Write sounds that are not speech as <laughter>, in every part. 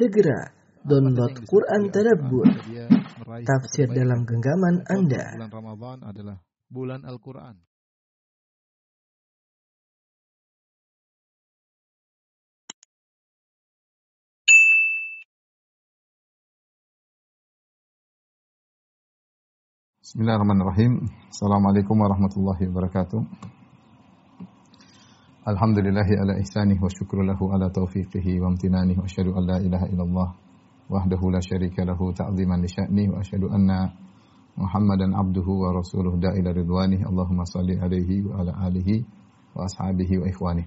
Segera download Quran Tadabbur, tafsir dalam genggaman Anda. Bulan Ramadan adalah bulan Al-Quran. Bismillahirrahmanirrahim. Assalamualaikum warahmatullahi wabarakatuh. Alhamdulillahi ala ihsanih wa syukru ala taufiqihi wa amtinanih wa asyhadu an la ilaha illallah wahdahu la syarika lahu ta'ziman li sya'nih wa asyhadu anna Muhammadan abduhu wa rasuluh da'ila ridwanih Allahumma salli alaihi wa ala alihi wa ashabihi wa ikhwanih.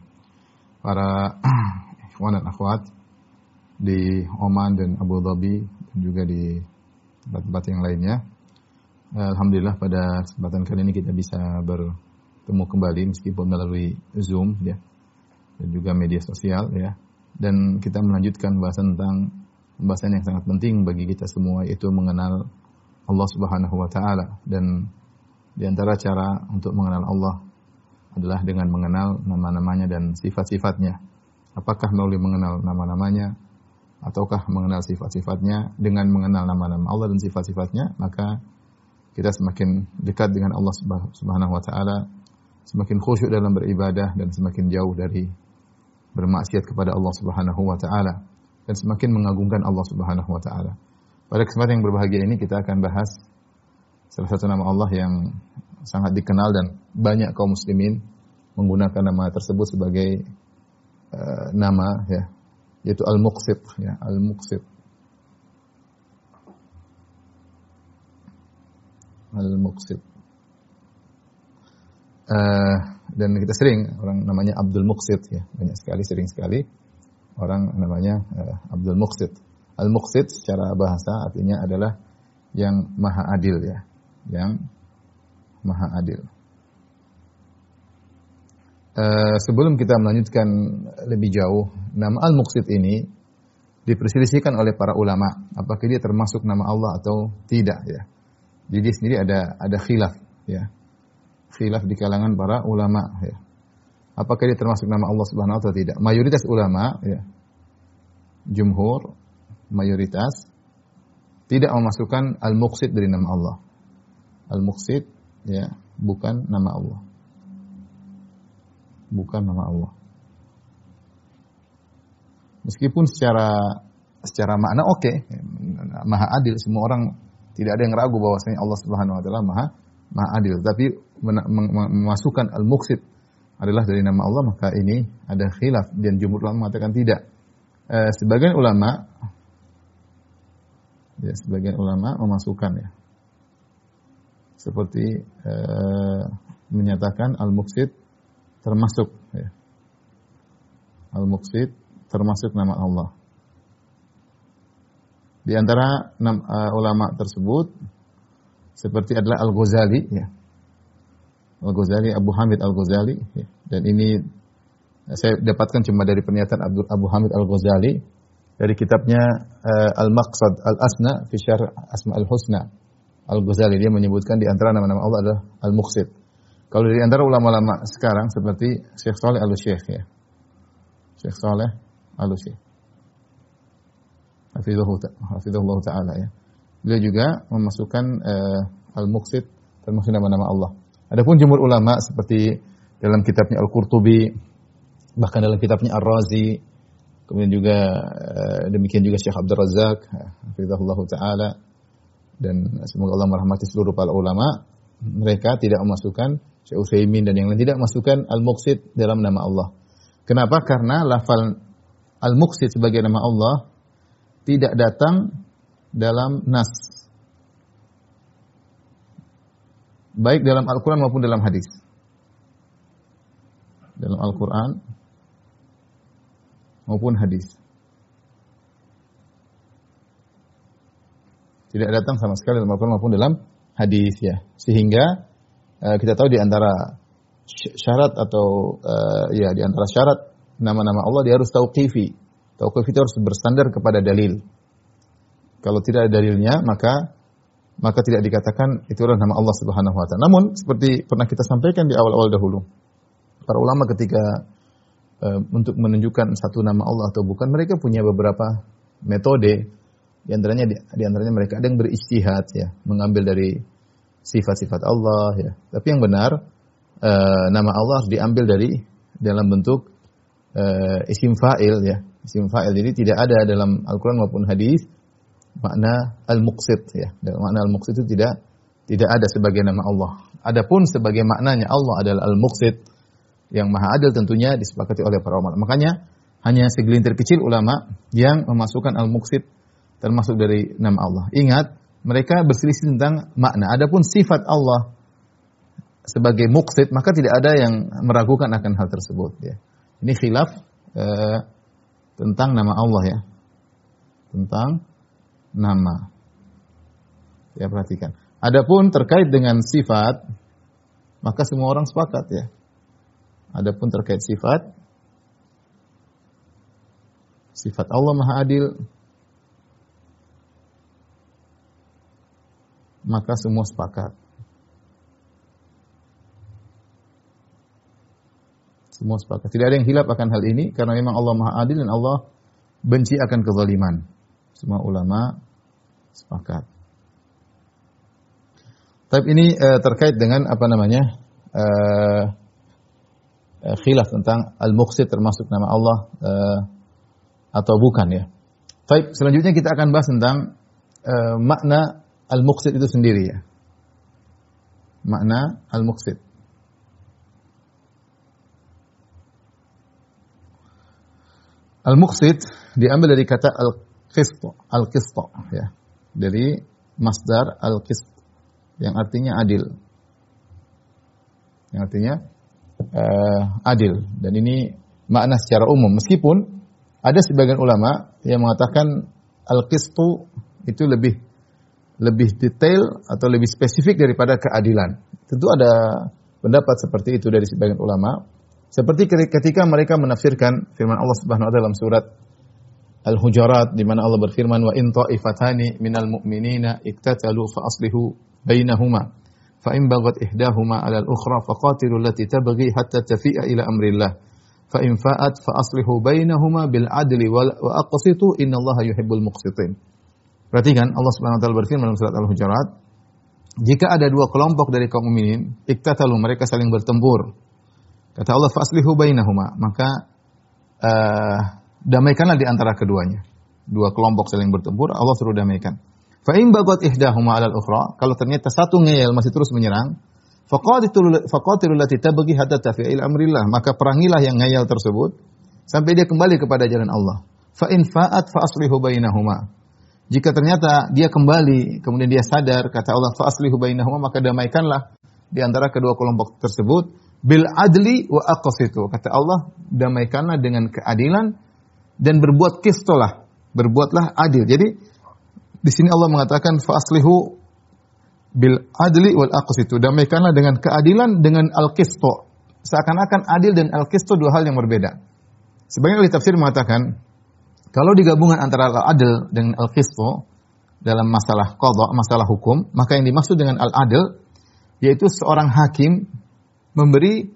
Para <clears throat> ikhwan dan akhwat di Oman dan Abu Dhabi dan juga di tempat-tempat yang lainnya. Alhamdulillah pada kesempatan kali ini kita bisa bertemu kembali meskipun melalui Zoom ya. Dan juga media sosial ya. Dan kita melanjutkan bahasan tentang pembahasan yang sangat penting bagi kita semua yaitu mengenal Allah Subhanahu wa taala. Dan di antara cara untuk mengenal Allah adalah dengan mengenal nama-namanya dan sifat-sifatnya. Apakah melalui mengenal nama-namanya ataukah mengenal sifat-sifatnya? Dengan mengenal nama-nama Allah dan sifat-sifatnya maka kita semakin dekat dengan Allah Subhanahu wa taala, semakin khusyuk dalam beribadah dan semakin jauh dari bermaksiat kepada Allah Subhanahu wa taala dan semakin mengagungkan Allah Subhanahu wa taala. Pada kesempatan yang berbahagia ini kita akan bahas salah satu nama Allah yang sangat dikenal dan banyak kaum muslimin menggunakan nama tersebut sebagai uh, nama ya yaitu Al-Muqsit ya Al-Muqsit Al-Muqsid. Uh, dan kita sering orang namanya Abdul Muqsid ya banyak sekali sering sekali orang namanya uh, Abdul Muqsid. Al Muqsid secara bahasa artinya adalah yang maha adil ya, yang maha adil. Uh, sebelum kita melanjutkan lebih jauh, nama Al Muqsid ini diperselisihkan oleh para ulama apakah dia termasuk nama Allah atau tidak ya. Jadi sendiri ada ada khilaf ya. Khilaf di kalangan para ulama ya. Apakah dia termasuk nama Allah Subhanahu wa taala tidak? Mayoritas ulama ya. Jumhur mayoritas tidak memasukkan al-muqsid dari nama Allah. Al-muqsid ya, bukan nama Allah. Bukan nama Allah. Meskipun secara secara makna oke, okay, maha adil semua orang tidak ada yang ragu bahwasanya Allah Subhanahu wa taala Maha Maha adil. Tapi memasukkan al-muqsid adalah dari nama Allah maka ini ada khilaf dan jumhur ulama mengatakan tidak. Eh, sebagian ulama ya sebagian ulama memasukkan ya. Seperti eh, menyatakan al-muqsid termasuk ya. Al-muqsid termasuk nama Allah. Di antara enam uh, ulama tersebut seperti adalah Al-Ghazali ya. Al-Ghazali Abu Hamid Al-Ghazali dan ini saya dapatkan cuma dari pernyataan Abdul Abu Hamid Al-Ghazali dari kitabnya uh, Al-Maqsad Al-Asna fi Syarh Asma Al-Husna. Al-Ghazali dia menyebutkan di antara nama-nama Allah adalah Al-Muqsid. Kalau dari antara ulama-ulama sekarang seperti Syekh Saleh Al-Syekh ya. Syekh Saleh Al-Syekh hafizahullah taala ya. Beliau juga memasukkan uh, al-muqsid termasuk nama-nama Allah. Adapun jumhur ulama seperti dalam kitabnya Al-Qurtubi bahkan dalam kitabnya Ar-Razi kemudian juga uh, demikian juga Syekh Abdul Razak hafizahullah taala dan semoga Allah merahmati seluruh para ulama mereka tidak memasukkan Syekh Utsaimin dan yang lain tidak memasukkan al-muqsid dalam nama Allah. Kenapa? Karena lafal al-muqsid sebagai nama Allah tidak datang dalam nas. Baik dalam Al-Quran maupun dalam hadis. Dalam Al-Quran maupun hadis. Tidak datang sama sekali dalam Al-Quran maupun dalam hadis ya. Sehingga uh, kita tahu di antara syarat atau uh, ya di antara syarat nama-nama Allah dia harus tauqifi Tauqif itu harus bersandar kepada dalil. Kalau tidak ada dalilnya, maka maka tidak dikatakan itu adalah nama Allah Subhanahu wa taala. Namun seperti pernah kita sampaikan di awal-awal dahulu, para ulama ketika uh, untuk menunjukkan satu nama Allah atau bukan, mereka punya beberapa metode di antaranya di, di antaranya mereka ada yang beristihad ya, mengambil dari sifat-sifat Allah ya. Tapi yang benar uh, nama Allah harus diambil dari dalam bentuk uh, isim fa'il ya. Isim fa'il. Jadi tidak ada dalam Al-Qur'an maupun hadis makna al-muqsid ya. Makna al-muqsid itu tidak tidak ada sebagai nama Allah. Adapun sebagai maknanya Allah adalah al-muqsid yang maha adil tentunya disepakati oleh para ulama. Makanya hanya segelintir kecil ulama yang memasukkan al-muqsid termasuk dari nama Allah. Ingat, mereka berselisih tentang makna. Adapun sifat Allah sebagai muksid, maka tidak ada yang meragukan akan hal tersebut. Ya. Ini khilaf eh, tentang nama Allah ya, tentang nama. Ya perhatikan. Adapun terkait dengan sifat, maka semua orang sepakat ya. Adapun terkait sifat, sifat Allah Maha Adil, maka semua sepakat. Semua sepakat. Tidak ada yang hilap akan hal ini karena memang Allah Maha Adil dan Allah benci akan kezaliman. Semua ulama sepakat. Tapi ini uh, terkait dengan apa namanya? Uh, uh, khilaf tentang al-muqsid termasuk nama Allah uh, atau bukan ya. Baik, selanjutnya kita akan bahas tentang uh, makna al-muqsid itu sendiri ya. Makna al-muqsid. Al-muqsid diambil dari kata al-qist, al-qist ya. Dari masdar al-qist yang artinya adil. Yang artinya uh, adil dan ini makna secara umum meskipun ada sebagian ulama yang mengatakan al-qistu itu lebih lebih detail atau lebih spesifik daripada keadilan. Tentu ada pendapat seperti itu dari sebagian ulama. Seperti ketika mereka menafsirkan firman Allah Subhanahu wa taala dalam surat Al-Hujurat di mana Allah berfirman wa in ta'ifatani minal mu'minina iktatalu fa aslihu bainahuma fa in baghat ihdahuma 'ala al-ukhra faqatilu allati tabghi hatta tafi'a ila amrillah fa in fa'at fa aslihu bainahuma bil adli wa aqsitu innallaha yuhibbul muqsitin Perhatikan Allah Subhanahu wa taala berfirman dalam surat Al-Hujurat, jika ada dua kelompok dari kaum mukminin, iktatalu mereka saling bertempur. Kata Allah faslihu bainahuma, maka uh, damaikanlah di antara keduanya. Dua kelompok saling bertempur, Allah suruh damaikan. Fa in bagat ihdahuma 'alal ukhra, kalau ternyata satu ngeyel masih terus menyerang, faqatilul lati tabghi hatta tafi'il amrillah, maka perangilah yang ngeyel tersebut sampai dia kembali kepada jalan Allah. Fa in fa'at fa aslihu bainahuma. Jika ternyata dia kembali, kemudian dia sadar, kata Allah, fa'aslihu bainahuma, maka damaikanlah di antara kedua kelompok tersebut, bil adli wa aqsitu. Kata Allah, damaikanlah dengan keadilan dan berbuat kistolah, berbuatlah adil. Jadi di sini Allah mengatakan fa'aslihu bil adli wal aqsitu. Damaikanlah dengan keadilan dengan al-qisto. Seakan-akan adil dan al-qisto dua hal yang berbeda. Sebagian ahli tafsir mengatakan kalau digabungan antara al-adl dengan al-qistu dalam masalah qadha, masalah hukum, maka yang dimaksud dengan al-adl yaitu seorang hakim memberi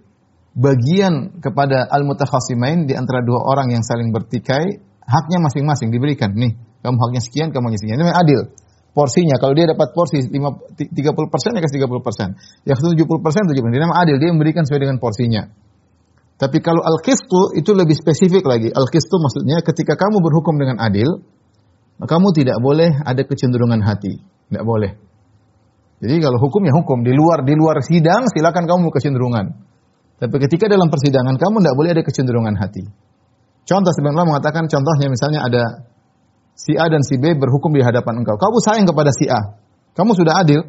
bagian kepada al-mutakhasimain di antara dua orang yang saling bertikai, haknya masing-masing diberikan. Nih, kamu haknya sekian, kamu haknya sekian. Ini adil. Porsinya, kalau dia dapat porsi 30 persen, ya kasih 30 persen. Yang 70 persen, 70 persen. Dia adil, dia memberikan sesuai dengan porsinya. Tapi kalau al-qistu itu lebih spesifik lagi. Al-qistu maksudnya ketika kamu berhukum dengan adil, kamu tidak boleh ada kecenderungan hati. Tidak boleh. Jadi kalau hukum ya hukum. Di luar di luar sidang silakan kamu kecenderungan. Tapi ketika dalam persidangan kamu tidak boleh ada kecenderungan hati. Contoh sebenarnya mengatakan contohnya misalnya ada si A dan si B berhukum di hadapan engkau. Kamu sayang kepada si A. Kamu sudah adil.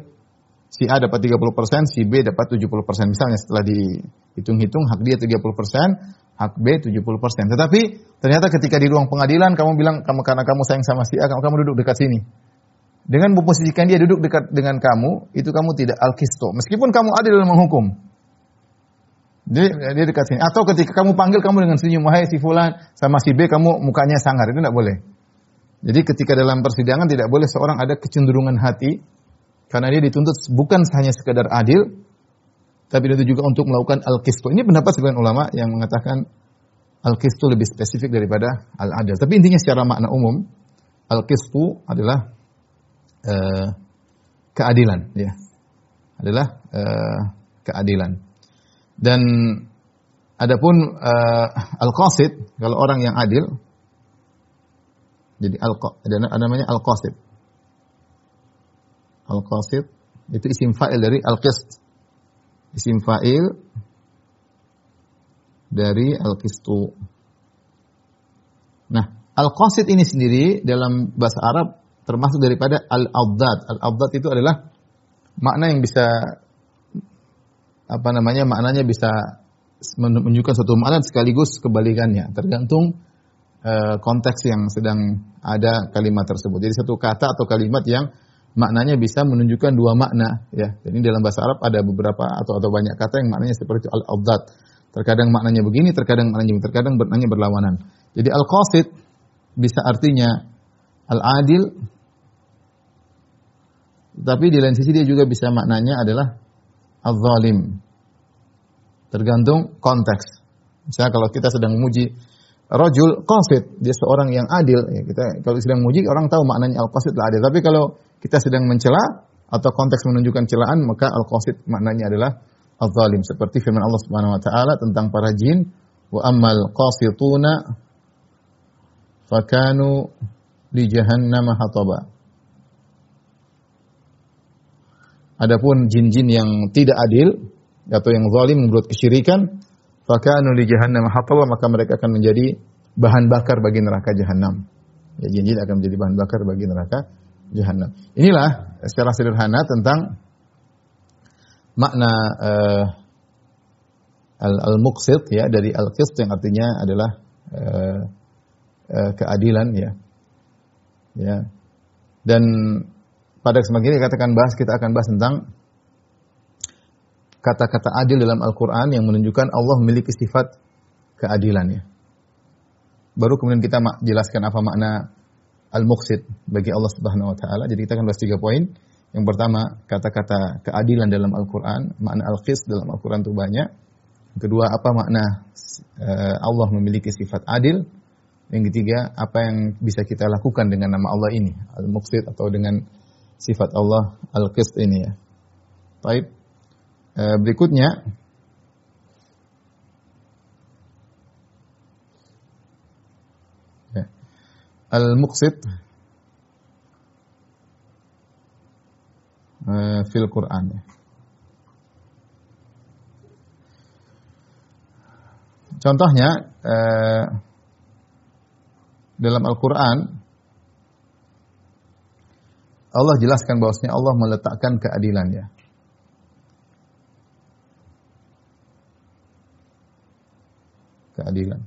Si A dapat 30%, si B dapat 70%. Misalnya setelah dihitung-hitung hak dia 30%, hak B 70%. Tetapi ternyata ketika di ruang pengadilan kamu bilang kamu karena kamu sayang sama si A, kamu, kamu duduk dekat sini. Dengan memposisikan dia duduk dekat dengan kamu, itu kamu tidak al-kisto. Meskipun kamu adil dalam menghukum. Jadi dia dekat sini. Atau ketika kamu panggil kamu dengan senyum, wahai si fulan sama si B kamu mukanya sangar, itu tidak boleh. Jadi ketika dalam persidangan tidak boleh seorang ada kecenderungan hati karena dia dituntut bukan hanya sekedar adil, tapi itu juga untuk melakukan al-qistu. Ini pendapat sebagian ulama yang mengatakan al-qistu lebih spesifik daripada al-adil. Tapi intinya secara makna umum, al-qistu adalah uh, keadilan ya. Adalah uh, keadilan. Dan adapun uh, al-qasid kalau orang yang adil jadi al ada namanya al-qasid. Al-qasid itu isim fa'il dari al-qist. Isim fa'il dari al-qistu. Nah, al-qasid ini sendiri dalam bahasa Arab termasuk daripada al-abdad. Al-abdad itu adalah makna yang bisa apa namanya maknanya bisa menunjukkan suatu makna sekaligus kebalikannya tergantung uh, konteks yang sedang ada kalimat tersebut. Jadi satu kata atau kalimat yang maknanya bisa menunjukkan dua makna ya. Jadi dalam bahasa Arab ada beberapa atau atau banyak kata yang maknanya seperti al-abdad. Terkadang maknanya begini, terkadang maknanya begini, terkadang maknanya berlawanan. Jadi al-qasid bisa artinya al-adil tapi di lain sisi dia juga bisa maknanya adalah al-zalim. Tergantung konteks. Misalnya kalau kita sedang memuji rajul qasid, dia seorang yang adil. Ya, kita kalau sedang memuji orang tahu maknanya al-qasid lah adil. Tapi kalau kita sedang mencela atau konteks menunjukkan celaan, maka al-qasid maknanya adalah al-zalim. Seperti firman Allah Subhanahu wa taala tentang para jin, wa ammal qasituna fakanu li jahannam hataba. Adapun jin-jin yang tidak adil atau yang zalim membuat kesyirikan, fakanu li jahannam hataba maka mereka akan menjadi bahan bakar bagi neraka jahanam. Ya, jin-jin akan menjadi bahan bakar bagi neraka jahanam. Inilah secara sederhana tentang makna uh, al-muqsit ya dari al-qist yang artinya adalah uh, uh, keadilan ya. Ya. Dan pada kesempatan ini katakan bahas kita akan bahas tentang kata-kata adil dalam Al-Qur'an yang menunjukkan Allah memiliki sifat keadilan ya. Baru kemudian kita jelaskan apa makna al-muqsid bagi Allah Subhanahu wa taala. Jadi kita akan bahas tiga poin. Yang pertama, kata-kata keadilan dalam Al-Qur'an, makna al-qist dalam Al-Qur'an itu banyak. Yang kedua, apa makna uh, Allah memiliki sifat adil? Yang ketiga, apa yang bisa kita lakukan dengan nama Allah ini, al-muqsid atau dengan sifat Allah al-qist ini ya. Baik. Uh, berikutnya al-muqsid uh, fil Quran. Contohnya uh, dalam Al-Quran Allah jelaskan bahwasanya Allah meletakkan keadilan ya. Keadilan.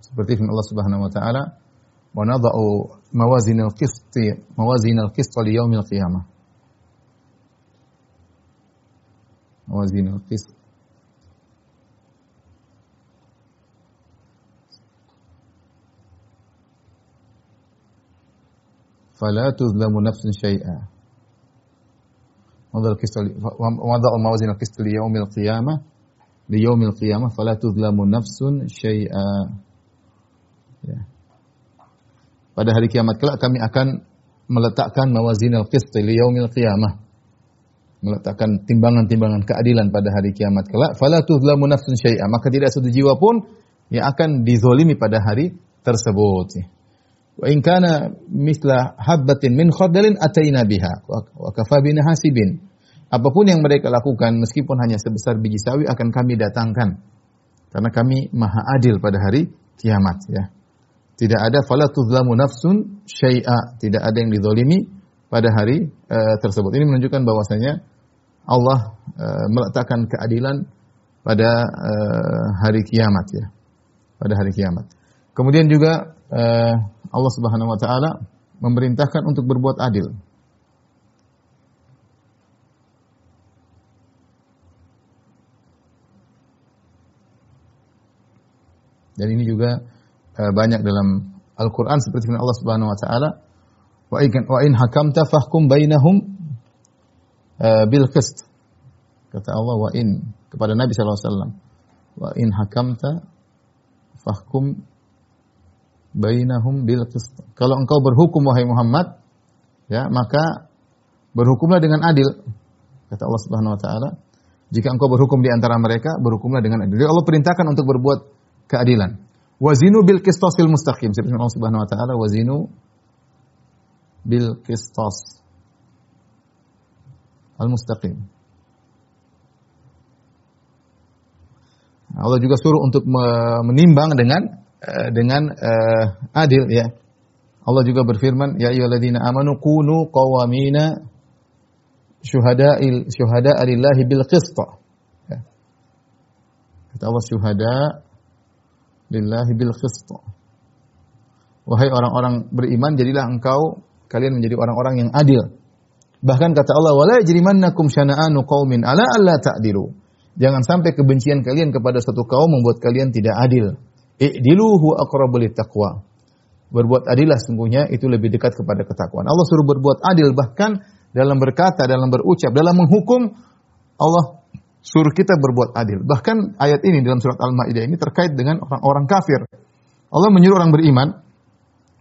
Seperti firman Allah Subhanahu wa taala, "Wa nadha'u mawazin al-qist mawazin al-qist li yaumil qiyamah." Mawazin al-qist فلا tuzlamu nafsun شيئا وضع الموازين القسط mawazin القيامة ليوم القيامة فلا تظلم نفس شيئا qiyamah tuzlamu nafsun ya. Pada hari kiamat kelak kami akan meletakkan mawazin al-qist li yaumil qiyamah. Meletakkan timbangan-timbangan keadilan pada hari kiamat kelak, fala tuzlamu nafsun syai'a. Maka tidak satu jiwa pun yang akan dizolimi pada hari tersebut. Ya. Wa in kana misla habbatin min khardalin ataina biha wa kafa hasibin. Apa pun yang mereka lakukan meskipun hanya sebesar biji sawi akan kami datangkan. Karena kami maha adil pada hari kiamat ya. Tidak ada fala tuzlamu nafsun syai'a, tidak ada yang dizalimi pada hari uh, tersebut. Ini menunjukkan bahwasanya Allah uh, meletakkan keadilan pada uh, hari kiamat ya. Pada hari kiamat. Kemudian juga uh, Allah Subhanahu wa taala memerintahkan untuk berbuat adil. Dan ini juga Eh, banyak dalam Al-Qur'an seperti firman Allah Subhanahu wa taala wa in wa in hakamta fahkum bainahum uh, bil qist kata Allah wa in kepada Nabi sallallahu alaihi wasallam wa in hakamta fahkum bainahum bil qist. Kalau engkau berhukum wahai Muhammad, ya, maka berhukumlah dengan adil. Kata Allah Subhanahu wa taala, jika engkau berhukum di antara mereka, berhukumlah dengan adil. Jadi Allah perintahkan untuk berbuat keadilan. Wazinu bil qistasil mustaqim. Seperti Allah Subhanahu wa taala, wazinu bil qistas al mustaqim. Allah juga suruh untuk menimbang dengan dengan uh, adil ya. Allah juga berfirman, ya ayyuhalladzina amanu kunu qawamina syuhada syuhada lillahi bil qist. Ya. Kata Allah syuhada lillahi bil qist. Wahai orang-orang beriman, jadilah engkau kalian menjadi orang-orang yang adil. Bahkan kata Allah, "Wala yajrimannakum syana'anu qaumin ala alla ta'dilu." Jangan sampai kebencian kalian kepada satu kaum membuat kalian tidak adil. I'dilu huwa aqrabu taqwa. Berbuat adillah sungguhnya itu lebih dekat kepada ketakwaan. Allah suruh berbuat adil bahkan dalam berkata, dalam berucap, dalam menghukum Allah suruh kita berbuat adil. Bahkan ayat ini dalam surat Al-Maidah ini terkait dengan orang-orang kafir. Allah menyuruh orang beriman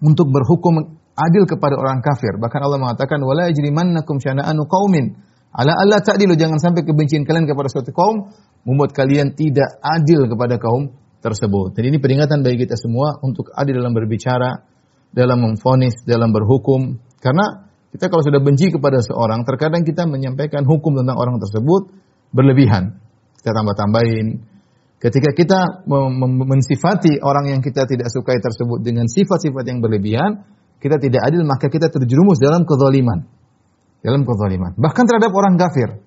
untuk berhukum adil kepada orang kafir. Bahkan Allah mengatakan wala yajrimannakum syana'anu qaumin Ala Allah ta'dilu jangan sampai kebencian kalian kepada suatu kaum membuat kalian tidak adil kepada kaum tersebut. Jadi ini peringatan bagi kita semua untuk adil dalam berbicara, dalam memfonis, dalam berhukum. Karena kita kalau sudah benci kepada seorang, terkadang kita menyampaikan hukum tentang orang tersebut berlebihan. Kita tambah-tambahin. Ketika kita mensifati orang yang kita tidak sukai tersebut dengan sifat-sifat yang berlebihan, kita tidak adil, maka kita terjerumus dalam kezaliman dalam kezaliman. Bahkan terhadap orang kafir.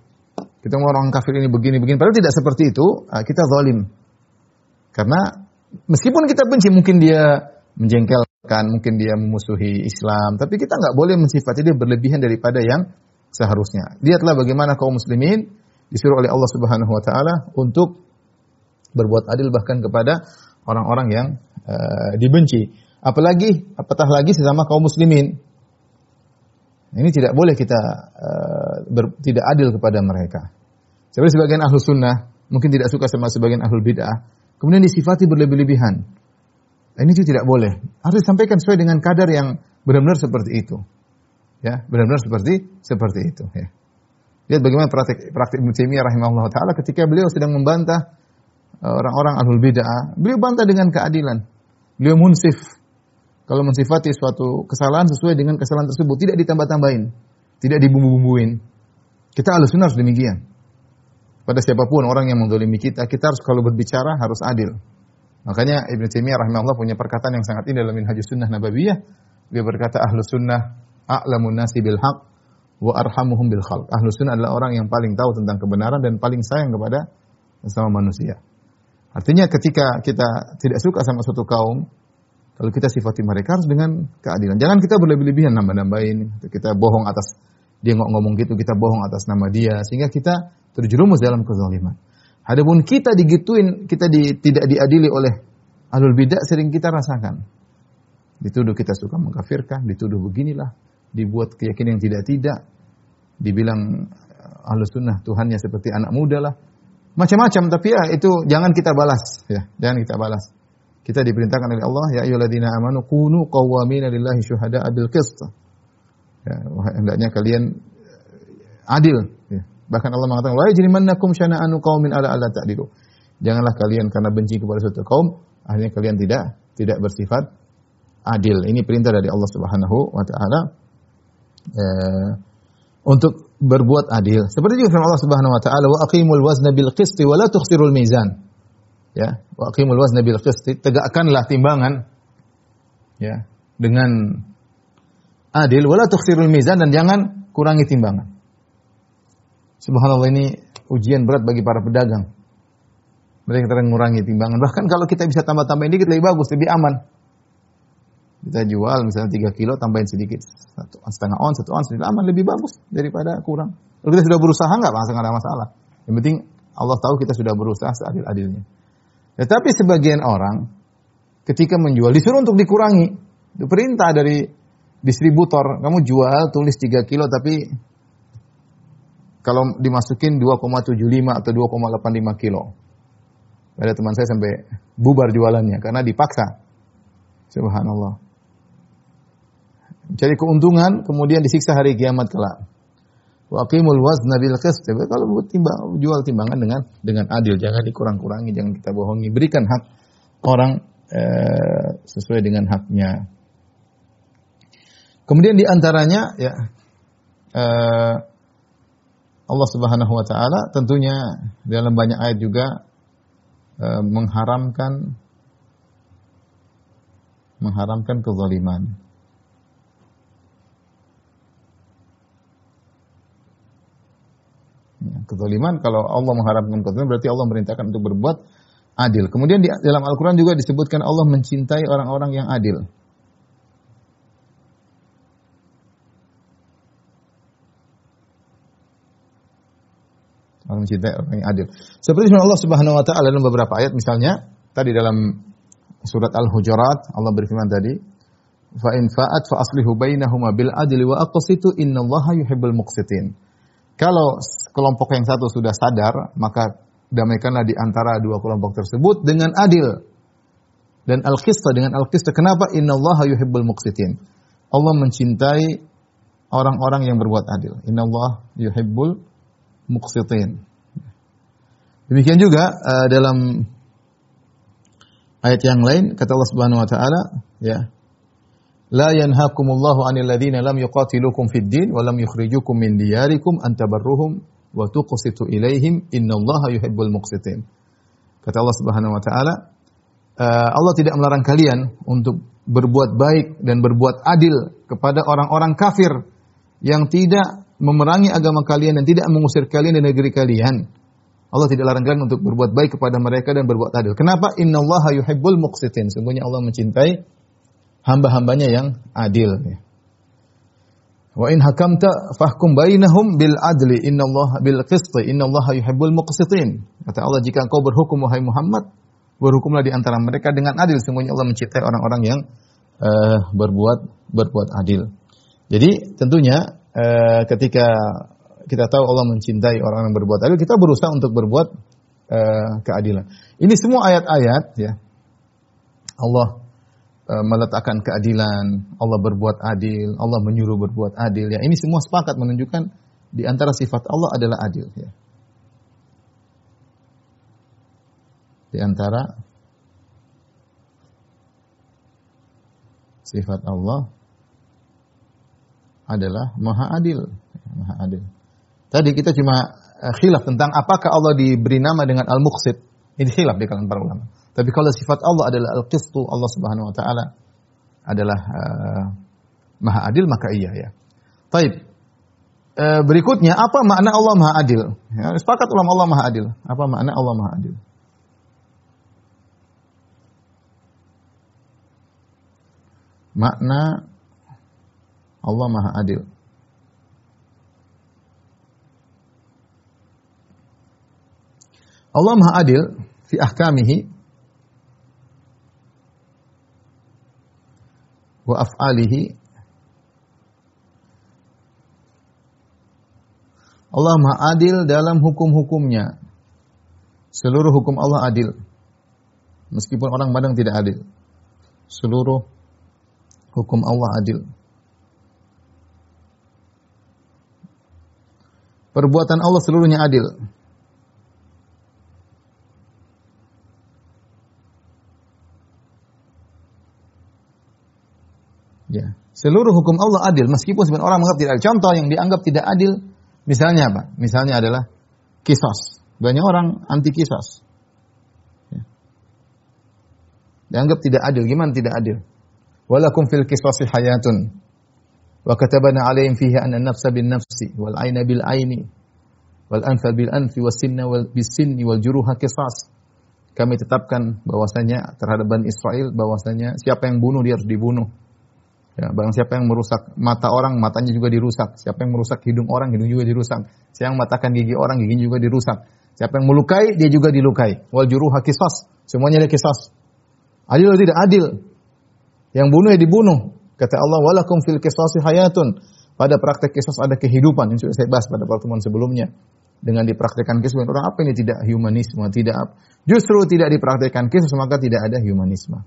Kita orang kafir ini begini-begini, padahal tidak seperti itu, ah, kita zalim. Karena meskipun kita benci, mungkin dia menjengkelkan, mungkin dia memusuhi Islam, tapi kita nggak boleh mensifati dia berlebihan daripada yang seharusnya. Lihatlah bagaimana kaum muslimin disuruh oleh Allah Subhanahu wa taala untuk berbuat adil bahkan kepada orang-orang yang uh, dibenci. Apalagi apatah lagi sesama kaum muslimin. Ini tidak boleh kita uh, ber, tidak adil kepada mereka. Seperti sebagian ahlu sunnah mungkin tidak suka sama sebagian ahlu bid'ah, kemudian disifati berlebih-lebihan. Nah, ini tidak boleh. Harus disampaikan sesuai dengan kadar yang benar-benar seperti itu. Ya, benar-benar seperti seperti itu. Ya. Lihat bagaimana praktik praktik Ibnu rahimahullah taala ketika beliau sedang membantah eh, orang-orang ahlul bid'ah, beliau bantah dengan keadilan. Beliau munsif, kalau mensifati suatu kesalahan sesuai dengan kesalahan tersebut, tidak ditambah-tambahin, tidak dibumbu-bumbuin. Kita harus harus demikian. Pada siapa pun orang yang mendolimi kita, kita harus kalau berbicara harus adil. Makanya Ibn Taimiyah rahimahullah punya perkataan yang sangat indah dalam Minhajus Sunnah Nabawiyah. Dia berkata ahlu sunnah a'lamun nasi bil haq wa arhamuhum bil khalq. Ahlu sunnah adalah orang yang paling tahu tentang kebenaran dan paling sayang kepada sesama manusia. Artinya ketika kita tidak suka sama suatu kaum, kalau kita sifati mereka harus dengan keadilan. Jangan kita berlebih-lebihan nambah-nambahin. Kita bohong atas dia nggak ngomong gitu, kita bohong atas nama dia sehingga kita terjerumus dalam kezaliman. Adapun kita digituin, kita di, tidak diadili oleh alul bidah sering kita rasakan. Dituduh kita suka mengkafirkan, dituduh beginilah, dibuat keyakinan yang tidak-tidak, dibilang eh, ahlus sunnah Tuhannya seperti anak muda lah. Macam-macam, tapi ya itu jangan kita balas. ya Jangan kita balas. Kita diperintahkan oleh Allah, ya ayyuhalladzina amanu kunu qawwamina lillahi syuhada bil qist. Ya, hendaknya kalian eh, adil. Ya. Bahkan Allah mengatakan, "Wa yajrimannakum syana'anu qaumin ala alla ta'dilu." Janganlah kalian karena benci kepada suatu kaum, akhirnya kalian tidak tidak bersifat adil. Ini perintah dari Allah Subhanahu wa taala eh, untuk berbuat adil. Seperti juga firman Allah Subhanahu wa taala, "Wa aqimul wazna bil qisti wa la tukhsirul mizan." ya wa aqimul wazna bil qist tegakkanlah timbangan ya dengan adil. Wala tukhsirul mizan dan jangan kurangi timbangan. Subhanallah ini ujian berat bagi para pedagang. Mereka terang mengurangi timbangan. Bahkan kalau kita bisa tambah-tambahin dikit lebih bagus lebih aman. Kita jual misalnya 3 kilo tambahin sedikit. Satu setengah on satu on sedikit aman lebih bagus daripada kurang. Kalau kita sudah berusaha nggak? Nggak ada masalah. Yang penting Allah tahu kita sudah berusaha seadil-adilnya. Tetapi sebagian orang ketika menjual disuruh untuk dikurangi. Itu perintah dari distributor, kamu jual tulis 3 kilo tapi kalau dimasukin 2,75 atau 2,85 kilo. Ada teman saya sampai bubar jualannya karena dipaksa. Subhanallah. Cari keuntungan, kemudian disiksa hari kiamat kelak. Wa qimul wazna bil qist. Kalau timbang, jual timbangan dengan dengan adil, jangan dikurang-kurangi, jangan kita bohongi. Berikan hak orang eh, sesuai dengan haknya. Kemudian di antaranya ya eh, Allah Subhanahu wa taala tentunya dalam banyak ayat juga eh, mengharamkan mengharamkan kezaliman. Ya, kezaliman kalau Allah mengharapkan kezaliman berarti Allah merintahkan untuk berbuat adil. Kemudian di dalam Al-Qur'an juga disebutkan Allah mencintai orang-orang yang adil. Allah mencintai orang yang adil. Seperti Allah Subhanahu wa taala dalam beberapa ayat misalnya tadi dalam surat Al-Hujurat Allah berfirman tadi, "Fa in fa'at fa aslihu bainahuma bil adli wa aqsitu innallaha yuhibbul muqsitin." Kalau kelompok yang satu sudah sadar, maka damaikanlah di antara dua kelompok tersebut dengan adil. Dan al-qista dengan al-qista kenapa? Innallaha yuhibbul muqsitin. Allah mencintai orang-orang yang berbuat adil. Innallaha yuhibbul muqsitin. Demikian juga uh, dalam ayat yang lain kata Allah Subhanahu wa taala ya La yanhakumullahu 'anil ladzina lam yuqatilukum fid din wa lam yukhrijukum min diyarikum an tabarruhum wa tuqsitu ilaihim innallaha yuhibbul muqsitin. Kata Allah Subhanahu wa taala, uh, Allah tidak melarang kalian untuk berbuat baik dan berbuat adil kepada orang-orang kafir yang tidak memerangi agama kalian dan tidak mengusir kalian dari negeri kalian. Allah tidak larang kalian untuk berbuat baik kepada mereka dan berbuat adil. Kenapa? Innallaha yuhibbul muqsitin. Sungguhnya Allah mencintai hamba-hambanya yang adil. Wa in hakamta fahkum bainahum bil adli innallaha bil qisti innallaha yuhibbul muqsitin. Kata Allah jika engkau berhukum wahai Muhammad berhukumlah di antara mereka dengan adil sungguhnya Allah mencintai orang-orang yang uh, berbuat berbuat adil. Jadi tentunya uh, ketika kita tahu Allah mencintai orang yang berbuat adil, kita berusaha untuk berbuat uh, keadilan. Ini semua ayat-ayat ya. Allah Eh, meletakkan keadilan, Allah berbuat adil, Allah menyuruh berbuat adil. Ya, ini semua sepakat menunjukkan di antara sifat Allah adalah adil. Ya. Di antara sifat Allah adalah maha adil. Maha adil. Tadi kita cuma eh, khilaf tentang apakah Allah diberi nama dengan Al-Muqsid. Ini khilaf di kalangan para ulama. Tapi kalau sifat Allah adalah al-qistu, Allah Subhanahu wa taala adalah uh, Maha Adil maka iya ya. Taib. Uh, berikutnya apa makna Allah Maha Adil? Ya, sepakat ulama Allah Maha Adil. Apa makna Allah Maha Adil? Makna Allah Maha Adil. Allah Maha Adil fi ahkamihi wa af'alihi Allah Maha adil dalam hukum-hukumnya. Seluruh hukum Allah adil. Meskipun orang pandang tidak adil. Seluruh hukum Allah adil. Perbuatan Allah seluruhnya adil. Ya. Seluruh hukum Allah adil meskipun sebagian orang menganggap tidak adil. Contoh yang dianggap tidak adil misalnya apa? Misalnya adalah kisos. Banyak orang anti kisos. Ya. Dianggap tidak adil. Gimana tidak adil? Walakum fil kisasi hayatun. Bil aini wal anfa bil anfi was sinna wal bis sinni wal juruha kisas. Kami tetapkan bahwasanya terhadap Bani Israel bahwasanya siapa yang bunuh dia harus dibunuh Ya, barang siapa yang merusak mata orang, matanya juga dirusak. Siapa yang merusak hidung orang, hidung juga dirusak. Siapa yang matakan gigi orang, giginya juga dirusak. Siapa yang melukai, dia juga dilukai. Wal juruha kisas. Semuanya ada kisas. Adil atau tidak? Adil. Yang bunuh ya dibunuh. Kata Allah, walakum fil kisasi hayatun. Pada praktek kisas ada kehidupan. Yang sudah saya bahas pada pertemuan sebelumnya. Dengan dipraktekkan kisah, orang apa ini tidak humanisme, tidak Justru tidak dipraktekkan kisah, maka tidak ada humanisme.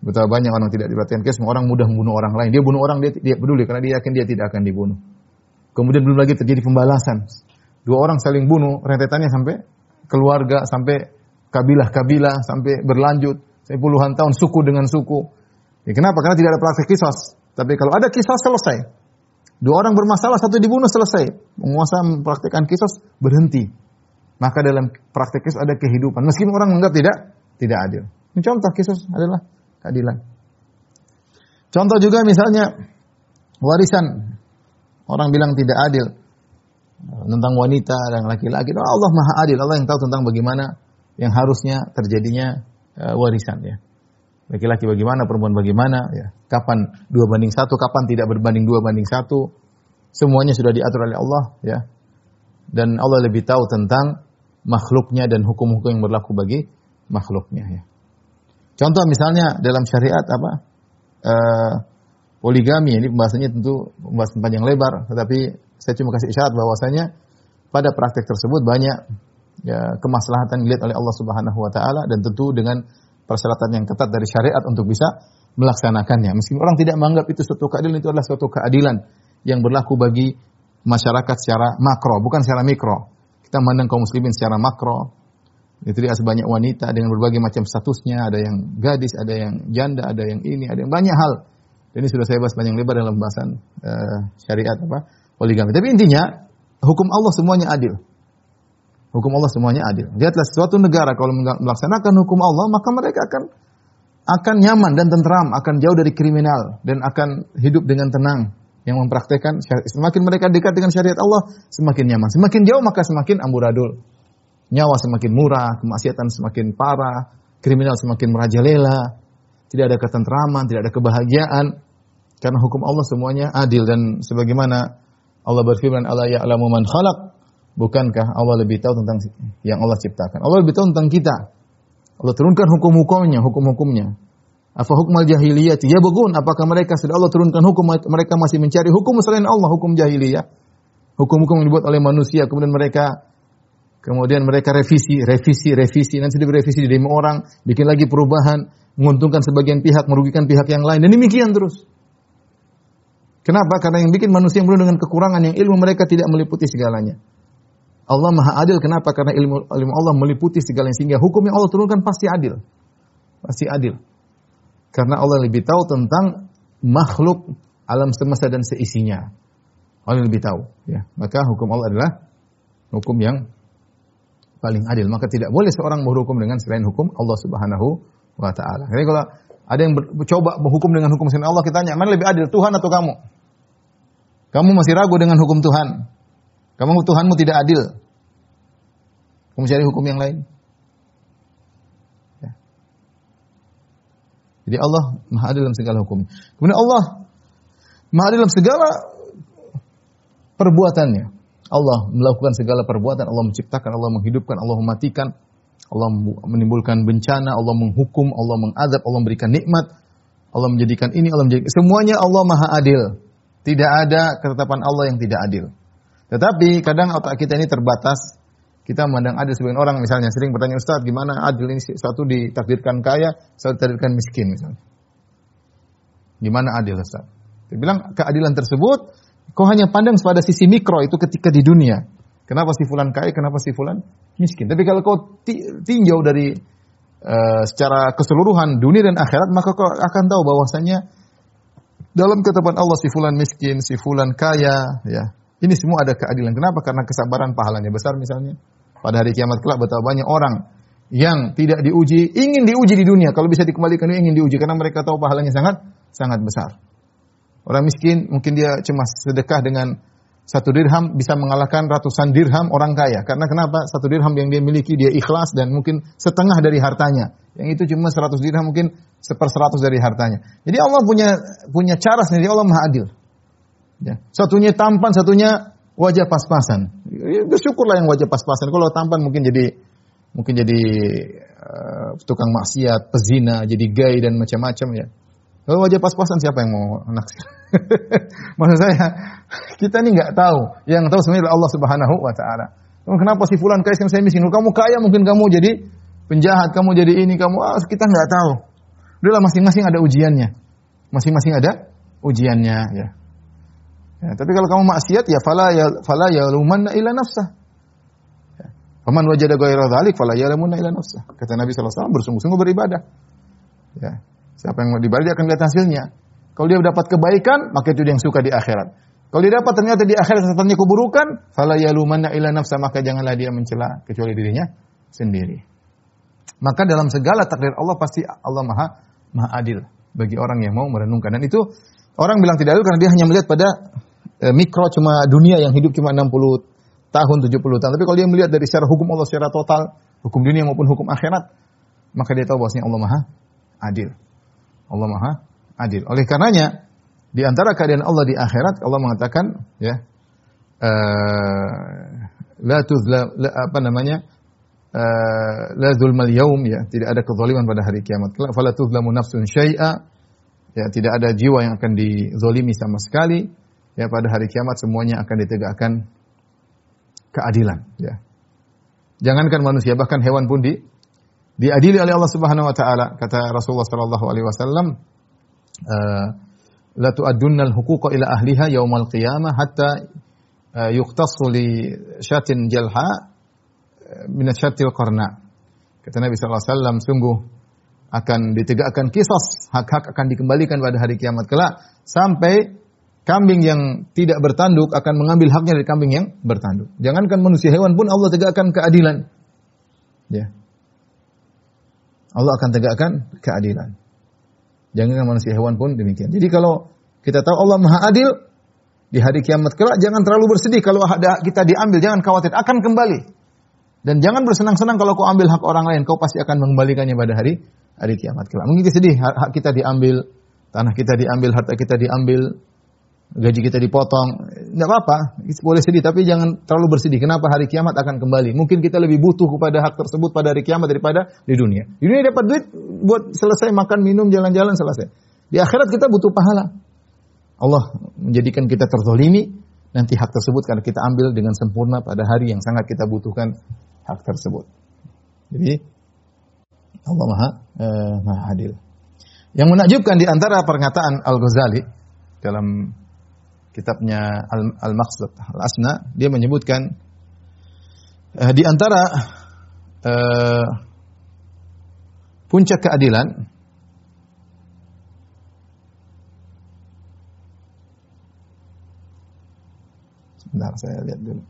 Betapa banyak orang tidak diperhatikan kisos, orang mudah membunuh orang lain. Dia bunuh orang dia dia peduli karena dia yakin dia tidak akan dibunuh. Kemudian belum lagi terjadi pembalasan. Dua orang saling bunuh, rentetannya sampai keluarga, sampai kabilah-kabilah, sampai berlanjut, sampai puluhan tahun suku dengan suku. Ya, kenapa? Karena tidak ada praktek kisos. Tapi kalau ada kisos selesai. Dua orang bermasalah, satu dibunuh selesai. Penguasa mempraktikkan kisos berhenti. Maka dalam praktek kisos ada kehidupan. Meskipun orang menganggap tidak tidak adil. Contoh kisos adalah keadilan. Contoh juga misalnya warisan. Orang bilang tidak adil tentang wanita dan laki-laki. Allah Maha Adil. Allah yang tahu tentang bagaimana yang harusnya terjadinya uh, warisan ya. Laki-laki bagaimana, perempuan bagaimana, ya. Kapan dua banding satu, kapan tidak berbanding dua banding satu. Semuanya sudah diatur oleh Allah, ya. Dan Allah lebih tahu tentang makhluknya dan hukum-hukum yang berlaku bagi makhluknya, ya. Contoh misalnya dalam syariat apa? Uh, poligami ini pembahasannya tentu pembahasan panjang lebar, tetapi saya cuma kasih isyarat bahwasanya pada praktek tersebut banyak ya, kemaslahatan dilihat oleh Allah Subhanahu wa taala dan tentu dengan persyaratan yang ketat dari syariat untuk bisa melaksanakannya. Meskipun orang tidak menganggap itu suatu keadilan, itu adalah suatu keadilan yang berlaku bagi masyarakat secara makro, bukan secara mikro. Kita memandang kaum muslimin secara makro. Itu dia sebanyak wanita dengan berbagai macam statusnya, ada yang gadis, ada yang janda, ada yang ini, ada yang banyak hal. Ini sudah saya bahas panjang lebar dalam pembahasan uh, syariat apa poligami. Tapi intinya hukum Allah semuanya adil. Hukum Allah semuanya adil. Lihatlah suatu negara kalau melaksanakan hukum Allah, maka mereka akan akan nyaman dan tentram, akan jauh dari kriminal dan akan hidup dengan tenang. Yang mempraktekkan semakin mereka dekat dengan syariat Allah, semakin nyaman. Semakin jauh maka semakin amburadul. Nyawa semakin murah, kemaksiatan semakin parah, kriminal semakin merajalela, tidak ada ketentraman, tidak ada kebahagiaan karena hukum Allah semuanya adil dan sebagaimana Allah berfirman Allah ya'lamu man khalaq Bukankah Allah lebih tahu tentang yang Allah ciptakan? Allah lebih tahu tentang kita. Allah turunkan hukum-hukumnya, hukum-hukumnya. Apa hukum al-jahiliyah? Ya bagun, apakah mereka sudah Allah turunkan hukum mereka masih mencari hukum selain Allah, hukum jahiliyah? Hukum-hukum yang dibuat oleh manusia, kemudian mereka kemudian mereka revisi, revisi, revisi, nanti direvisi di orang, bikin lagi perubahan, menguntungkan sebagian pihak, merugikan pihak yang lain, dan demikian terus. Kenapa? Karena yang bikin manusia yang penuh dengan kekurangan, yang ilmu mereka tidak meliputi segalanya. Allah Maha Adil kenapa? Karena ilmu ilmu Allah meliputi segalanya sehingga hukum yang Allah turunkan pasti adil. Pasti adil. Karena Allah lebih tahu tentang makhluk alam semesta dan seisinya. Allah lebih tahu, ya. Maka hukum Allah adalah hukum yang paling adil. Maka tidak boleh seorang berhukum dengan selain hukum Allah Subhanahu wa taala. Jadi kalau ada yang coba berhukum dengan hukum selain Allah, kita tanya, mana lebih adil, Tuhan atau kamu? Kamu masih ragu dengan hukum Tuhan. Kamu Tuhanmu tidak adil. Kamu cari hukum yang lain. Ya. Jadi Allah maha adil dalam segala hukum. Kemudian Allah maha adil dalam segala perbuatannya. Allah melakukan segala perbuatan, Allah menciptakan, Allah menghidupkan, Allah mematikan, Allah menimbulkan bencana, Allah menghukum, Allah mengadab, Allah memberikan nikmat, Allah menjadikan ini, Allah menjadikan semuanya Allah Maha Adil. Tidak ada ketetapan Allah yang tidak adil. Tetapi kadang otak kita ini terbatas kita memandang adil sebagian orang misalnya sering bertanya Ustaz gimana adil ini satu ditakdirkan kaya, satu ditakdirkan miskin misalnya. Gimana adil Ustaz? Dia bilang keadilan tersebut kau hanya pandang pada sisi mikro itu ketika di dunia. Kenapa si fulan kaya, kenapa si fulan miskin? Tapi kalau kau tinjau dari uh, secara keseluruhan dunia dan akhirat, maka kau akan tahu bahwasanya dalam ketetapan Allah si fulan miskin, si fulan kaya, ya. Ini semua ada keadilan. Kenapa? Karena kesabaran pahalanya besar misalnya. Pada hari kiamat kelak betapa banyak orang yang tidak diuji, ingin diuji di dunia. Kalau bisa dikembalikan ingin diuji karena mereka tahu pahalanya sangat sangat besar. Orang miskin mungkin dia cuma sedekah dengan satu dirham bisa mengalahkan ratusan dirham orang kaya. Karena kenapa? Satu dirham yang dia miliki dia ikhlas dan mungkin setengah dari hartanya. Yang itu cuma seratus dirham mungkin seperseratus dari hartanya. Jadi Allah punya punya cara sendiri. Allah maha adil. Ya. Satunya tampan, satunya wajah pas-pasan. Ya, bersyukurlah yang wajah pas-pasan. Kalau tampan mungkin jadi mungkin jadi uh, tukang maksiat, pezina, jadi gay dan macam-macam ya. Kalau wajah pas-pasan siapa yang mau naksir? <laughs> Maksud saya, kita ini nggak tahu. Yang tahu sebenarnya Allah Subhanahu wa taala. Kenapa si fulan kaya saya miskin? Kamu kaya mungkin kamu jadi penjahat, kamu jadi ini, kamu ah, kita nggak tahu. Udahlah masing-masing ada ujiannya. Masing-masing ada ujiannya ya. Ya. Tapi kalau kamu maksiat ya fala ya fala ya lumanna ila nafsah. Ya. Faman wajada ghaira dzalik fala yalamunna ila nafsah. Kata Nabi wasallam bersungguh-sungguh beribadah. Ya. Siapa yang beribadah dia akan lihat hasilnya. Kalau dia dapat kebaikan, maka itu dia yang suka di akhirat. Kalau dia dapat ternyata di akhirat setannya keburukan, fala yalumanna ila nafsa, maka janganlah dia mencela kecuali dirinya sendiri. Maka dalam segala takdir Allah pasti Allah Maha Maha adil bagi orang yang mau merenungkan. Dan itu orang bilang tidak adil karena dia hanya melihat pada e, mikro cuma dunia yang hidup cuma 60 tahun, 70 tahun. Tapi kalau dia melihat dari secara hukum Allah secara total, hukum dunia maupun hukum akhirat, maka dia tahu bahwasanya Allah Maha adil. Allah Maha adil. Oleh karenanya di antara keadaan Allah di akhirat Allah mengatakan ya uh, la tuzla la, apa namanya uh, la zulmal yaum ya tidak ada kezaliman pada hari kiamat. Fala tuzlamu nafsun syai'a ya tidak ada jiwa yang akan dizolimi sama sekali ya pada hari kiamat semuanya akan ditegakkan keadilan ya. Jangankan manusia bahkan hewan pun di diadili oleh Allah Subhanahu wa taala kata Rasulullah sallallahu alaihi wasallam uh, la tu'addunna al-huquqa ila ahliha yaumal qiyamah hatta uh, yuqtassu li syatin jalha uh, min syatil qarna. Kata Nabi sallallahu alaihi wasallam sungguh akan ditegakkan kisah hak-hak akan dikembalikan pada hari kiamat kelak sampai kambing yang tidak bertanduk akan mengambil haknya dari kambing yang bertanduk. Jangankan manusia hewan pun Allah tegakkan keadilan. Ya. Allah akan tegakkan keadilan. Jangan manusia hewan pun demikian. Jadi kalau kita tahu Allah Maha Adil di hari kiamat kelak jangan terlalu bersedih kalau ada kita diambil, jangan khawatir akan kembali. Dan jangan bersenang-senang kalau kau ambil hak orang lain, kau pasti akan mengembalikannya pada hari hari kiamat kelak. Mungkin sedih hak kita diambil, tanah kita diambil, harta kita diambil, gaji kita dipotong, tidak apa-apa, boleh sedih tapi jangan terlalu bersedih. Kenapa hari kiamat akan kembali? Mungkin kita lebih butuh kepada hak tersebut pada hari kiamat daripada di dunia. Di dunia dapat duit buat selesai makan, minum, jalan-jalan selesai. Di akhirat kita butuh pahala. Allah menjadikan kita terzolimi, nanti hak tersebut karena kita ambil dengan sempurna pada hari yang sangat kita butuhkan hak tersebut. Jadi Allah Maha eh, Maha Adil. Yang menakjubkan di antara pernyataan Al-Ghazali dalam kitabnya Al-Maqsad Al-Asna, dia menyebutkan uh, di antara uh, puncak keadilan Sebentar saya lihat dulu.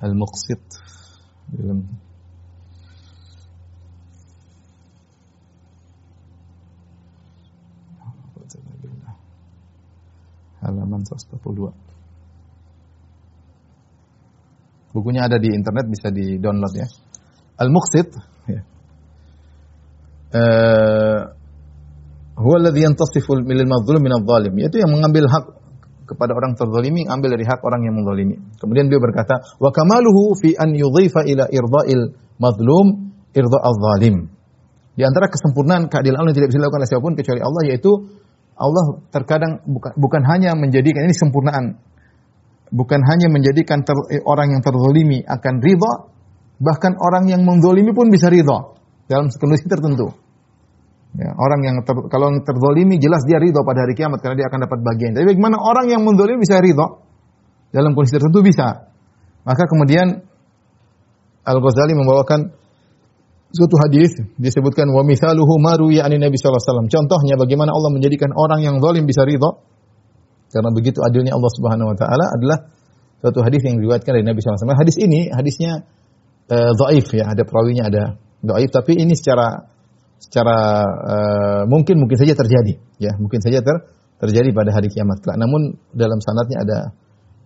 Al-Muqsit dalam halaman 142. Bukunya ada di internet bisa di-download ya. Al-Muqsit ya. Uh, huwa alladhi yantasifu lil madhlum min adh-dhalim. Yaitu yang mengambil hak kepada orang terzalimi, ambil dari hak orang yang menzalimi. Kemudian beliau berkata, "Wa kamaluhu fi an yudhifa ila irda'il madhlum irda' adh-dhalim." Di antara kesempurnaan keadilan Allah yang tidak bisa dilakukan oleh siapa pun kecuali Allah yaitu Allah terkadang bukan, bukan hanya menjadikan ini sempurnaan, bukan hanya menjadikan ter, eh, orang yang terzolimi akan ridha, bahkan orang yang menzolimi pun bisa ridha dalam kondisi tertentu. Ya, orang yang ter, kalau yang terzolimi jelas dia ridho pada hari kiamat karena dia akan dapat bagian. Tapi bagaimana orang yang menzolimi bisa ridho dalam kondisi tertentu bisa. Maka kemudian Al Ghazali membawakan suatu hadis disebutkan wa mithaluhu maru ya Nabi sallallahu alaihi wasallam. Contohnya bagaimana Allah menjadikan orang yang zalim bisa ridha karena begitu adilnya Allah Subhanahu wa taala adalah suatu hadis yang diriwayatkan dari Nabi sallallahu alaihi wasallam. Hadis ini hadisnya uh, dhaif ya, ada perawinya ada dhaif tapi ini secara secara uh, mungkin mungkin saja terjadi ya, mungkin saja ter, terjadi pada hari kiamat kelak. Namun dalam sanadnya ada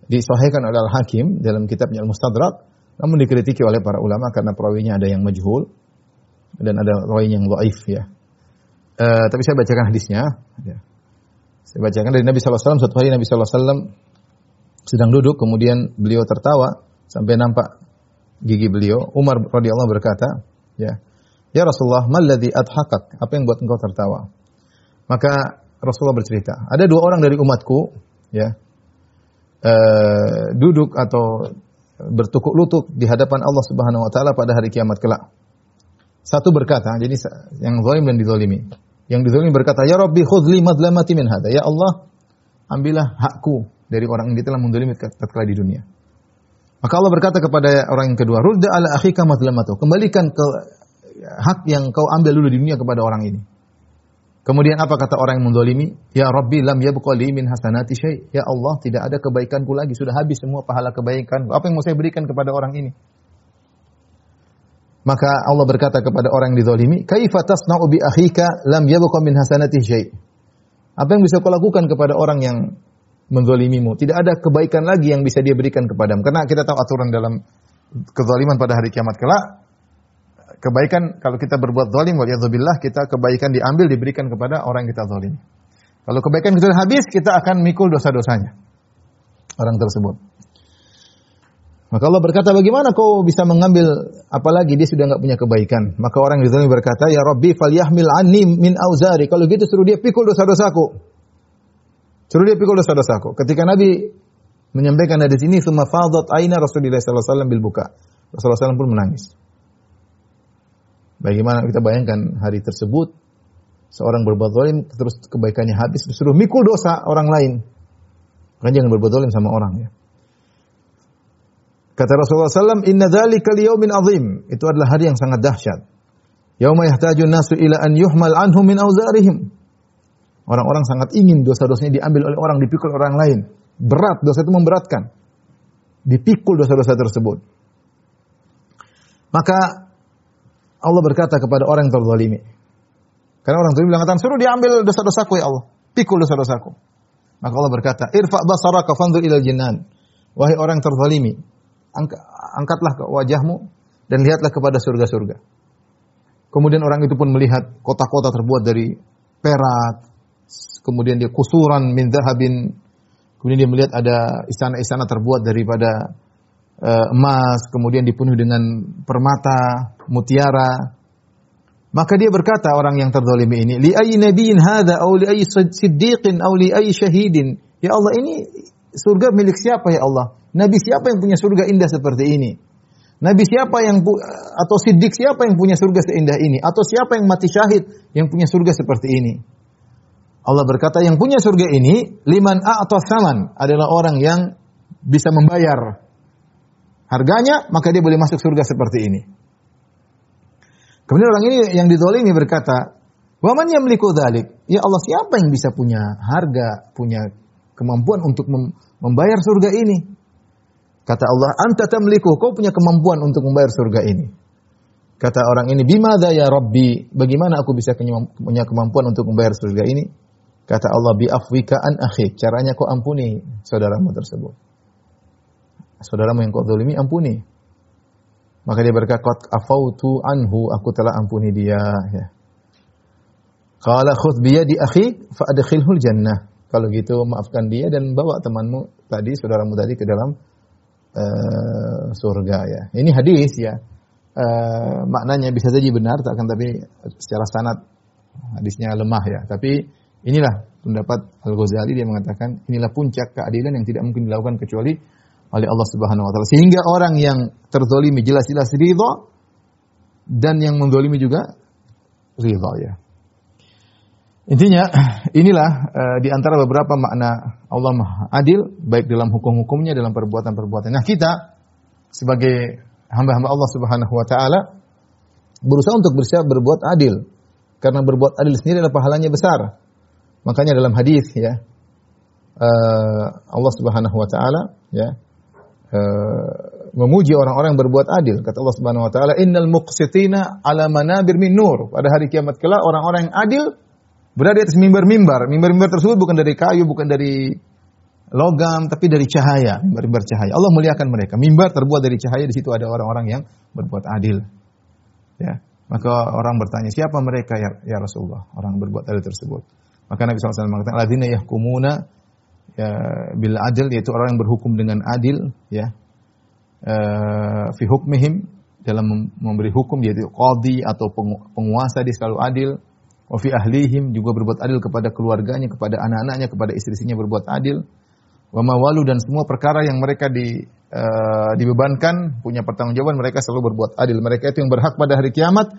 disahihkan oleh Al-Hakim dalam kitabnya Al-Mustadrak namun dikritiki oleh para ulama karena perawinya ada yang majhul dan ada rawi yang dhaif ya. Uh, tapi saya bacakan hadisnya. Ya. Saya bacakan dari Nabi SAW. Suatu hari Nabi SAW sedang duduk, kemudian beliau tertawa sampai nampak gigi beliau. Umar radhiyallahu berkata, ya, ya Rasulullah, maladhi adhakak? Apa yang buat engkau tertawa? Maka Rasulullah bercerita, ada dua orang dari umatku, ya, uh, duduk atau bertukuk lutut di hadapan Allah Subhanahu Wa Taala pada hari kiamat kelak. Satu berkata, jadi yang zalim dan dizalimi. Yang dizalimi berkata, "Ya Rabbi khudli madlamati min hada." Ya Allah, ambillah hakku dari orang yang telah mendolimi tatkala di dunia. Maka Allah berkata kepada orang yang kedua, "Rudda ala akhika madlamatu." Kembalikan ke hak yang kau ambil dulu di dunia kepada orang ini. Kemudian apa kata orang yang mendolimi? Ya Rabbi lam yabqa li min hasanati syai. Ya Allah, tidak ada kebaikanku lagi. Sudah habis semua pahala kebaikan. Apa yang mau saya berikan kepada orang ini? Maka Allah berkata kepada orang yang dizalimi, "Kaifa tasna'u bi akhika lam yabqa min hasanati syai?" Apa yang bisa kau lakukan kepada orang yang menzalimimu? Tidak ada kebaikan lagi yang bisa dia berikan kepadamu. Karena kita tahu aturan dalam kezaliman pada hari kiamat kelak, kebaikan kalau kita berbuat zalim waliyadzubillah kita kebaikan diambil diberikan kepada orang yang kita zalim. Kalau kebaikan kita habis, kita akan mikul dosa-dosanya orang tersebut. Maka Allah berkata, bagaimana kau bisa mengambil apalagi dia sudah enggak punya kebaikan. Maka orang yang zalim berkata, ya Rabbi falyahmil anni min auzari. Kalau gitu suruh dia pikul dosa-dosaku. Suruh dia pikul dosa-dosaku. Ketika Nabi menyampaikan dari sini, summa fadat aina Rasulullah sallallahu alaihi wasallam bil buka. Rasulullah SAW pun menangis. Bagaimana kita bayangkan hari tersebut seorang berbuat zalim terus kebaikannya habis suruh mikul dosa orang lain. Kan jangan berbuat zalim sama orang ya. Kata Rasulullah SAW, Inna dzalika liyaumin azim. Itu adalah hari yang sangat dahsyat. Yauma yahtajun nasu ila an yuhmal anhum min auzarihim. Orang-orang sangat ingin dosa-dosanya diambil oleh orang, dipikul orang lain. Berat, dosa itu memberatkan. Dipikul dosa-dosa tersebut. Maka Allah berkata kepada orang yang terzalimi. Karena orang terzalimi mengatakan, suruh diambil dosa-dosaku ya Allah. Pikul dosa-dosaku. Maka Allah berkata, irfa basaraka fanzur ilal jinan. Wahai orang terzalimi, angkatlah ke wajahmu dan lihatlah kepada surga-surga. Kemudian orang itu pun melihat kota-kota terbuat dari perak, kemudian dia kusuran min zahabin, kemudian dia melihat ada istana-istana terbuat daripada uh, emas, kemudian dipenuhi dengan permata, mutiara. Maka dia berkata orang yang terzalimi ini, li ayyi nabiyyin hadza aw li ayyi siddiqin aw li ayyi syahidin. Ya Allah ini surga milik siapa ya Allah? Nabi siapa yang punya surga indah seperti ini? Nabi siapa yang atau siddiq siapa yang punya surga seindah ini? Atau siapa yang mati syahid yang punya surga seperti ini? Allah berkata yang punya surga ini liman a'ta saman adalah orang yang bisa membayar harganya maka dia boleh masuk surga seperti ini. Kemudian orang ini yang dizalimi berkata, "Wa man yamliku dzalik?" Ya Allah, siapa yang bisa punya harga, punya kemampuan untuk membayar surga ini? Kata Allah, anta tamliku, kau punya kemampuan untuk membayar surga ini. Kata orang ini, bimada ya Rabbi, bagaimana aku bisa punya kemampuan untuk membayar surga ini? Kata Allah, bi afwika an akhik, caranya kau ampuni saudaramu tersebut. Saudaramu yang kau zalimi, ampuni. Maka dia berkata, afautu anhu, aku telah ampuni dia. Ya. Qala khudh biyadi akhik, fa adkhilhul jannah. Kalau gitu maafkan dia dan bawa temanmu tadi, saudaramu tadi ke dalam uh, surga ya. Ini hadis ya. Uh, maknanya bisa saja benar, akan tapi secara sanad hadisnya lemah ya. Tapi inilah pendapat Al Ghazali dia mengatakan inilah puncak keadilan yang tidak mungkin dilakukan kecuali oleh Allah Subhanahu Wa Taala. Sehingga orang yang terzolimi jelas-jelas ridho dan yang menzolimi juga ridho ya. Intinya inilah uh, di antara beberapa makna Allah Maha Adil baik dalam hukum-hukumnya dalam perbuatan-perbuatan. Nah, kita sebagai hamba-hamba Allah Subhanahu wa taala berusaha untuk bersiap berbuat adil. Karena berbuat adil sendiri adalah pahalanya besar. Makanya dalam hadis ya uh, Allah Subhanahu wa taala ya uh, memuji orang-orang yang berbuat adil. Kata Allah Subhanahu wa taala, "Innal muqsitina ala manabir min nur." Pada hari kiamat kelak orang-orang yang adil berada di atas mimbar-mimbar. Mimbar-mimbar tersebut bukan dari kayu, bukan dari logam, tapi dari cahaya. Mimbar-mimbar cahaya. Allah muliakan mereka. Mimbar terbuat dari cahaya. Di situ ada orang-orang yang berbuat adil. Ya. Maka orang bertanya, siapa mereka ya, ya Rasulullah? Orang berbuat adil tersebut. Maka Nabi SAW mengatakan, Ladina yahkumuna ya, bil adil, yaitu orang yang berhukum dengan adil. ya uh, Fi hukmihim, dalam memberi hukum, yaitu qadi atau penguasa, dia selalu adil wa ahlihim juga berbuat adil kepada keluarganya, kepada anak-anaknya, kepada istri-istrinya berbuat adil. Wa mawalu dan semua perkara yang mereka di uh, dibebankan punya pertanggungjawaban mereka selalu berbuat adil. Mereka itu yang berhak pada hari kiamat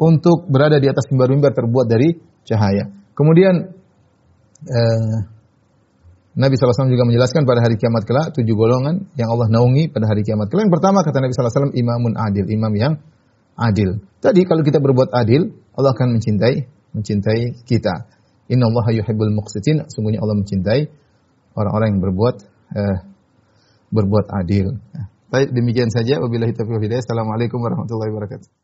untuk berada di atas mimbar-mimbar terbuat dari cahaya. Kemudian eh, Nabi SAW juga menjelaskan pada hari kiamat kelak tujuh golongan yang Allah naungi pada hari kiamat kelak. Yang pertama kata Nabi SAW imamun adil, imam yang adil. Tadi kalau kita berbuat adil, Allah akan mencintai mencintai kita. Inna Allah yuhibbul muqsitin. Sungguhnya Allah mencintai orang-orang yang berbuat eh, berbuat adil. Baik, demikian saja. Wabillahi taufiq hidayah. Assalamualaikum warahmatullahi wabarakatuh.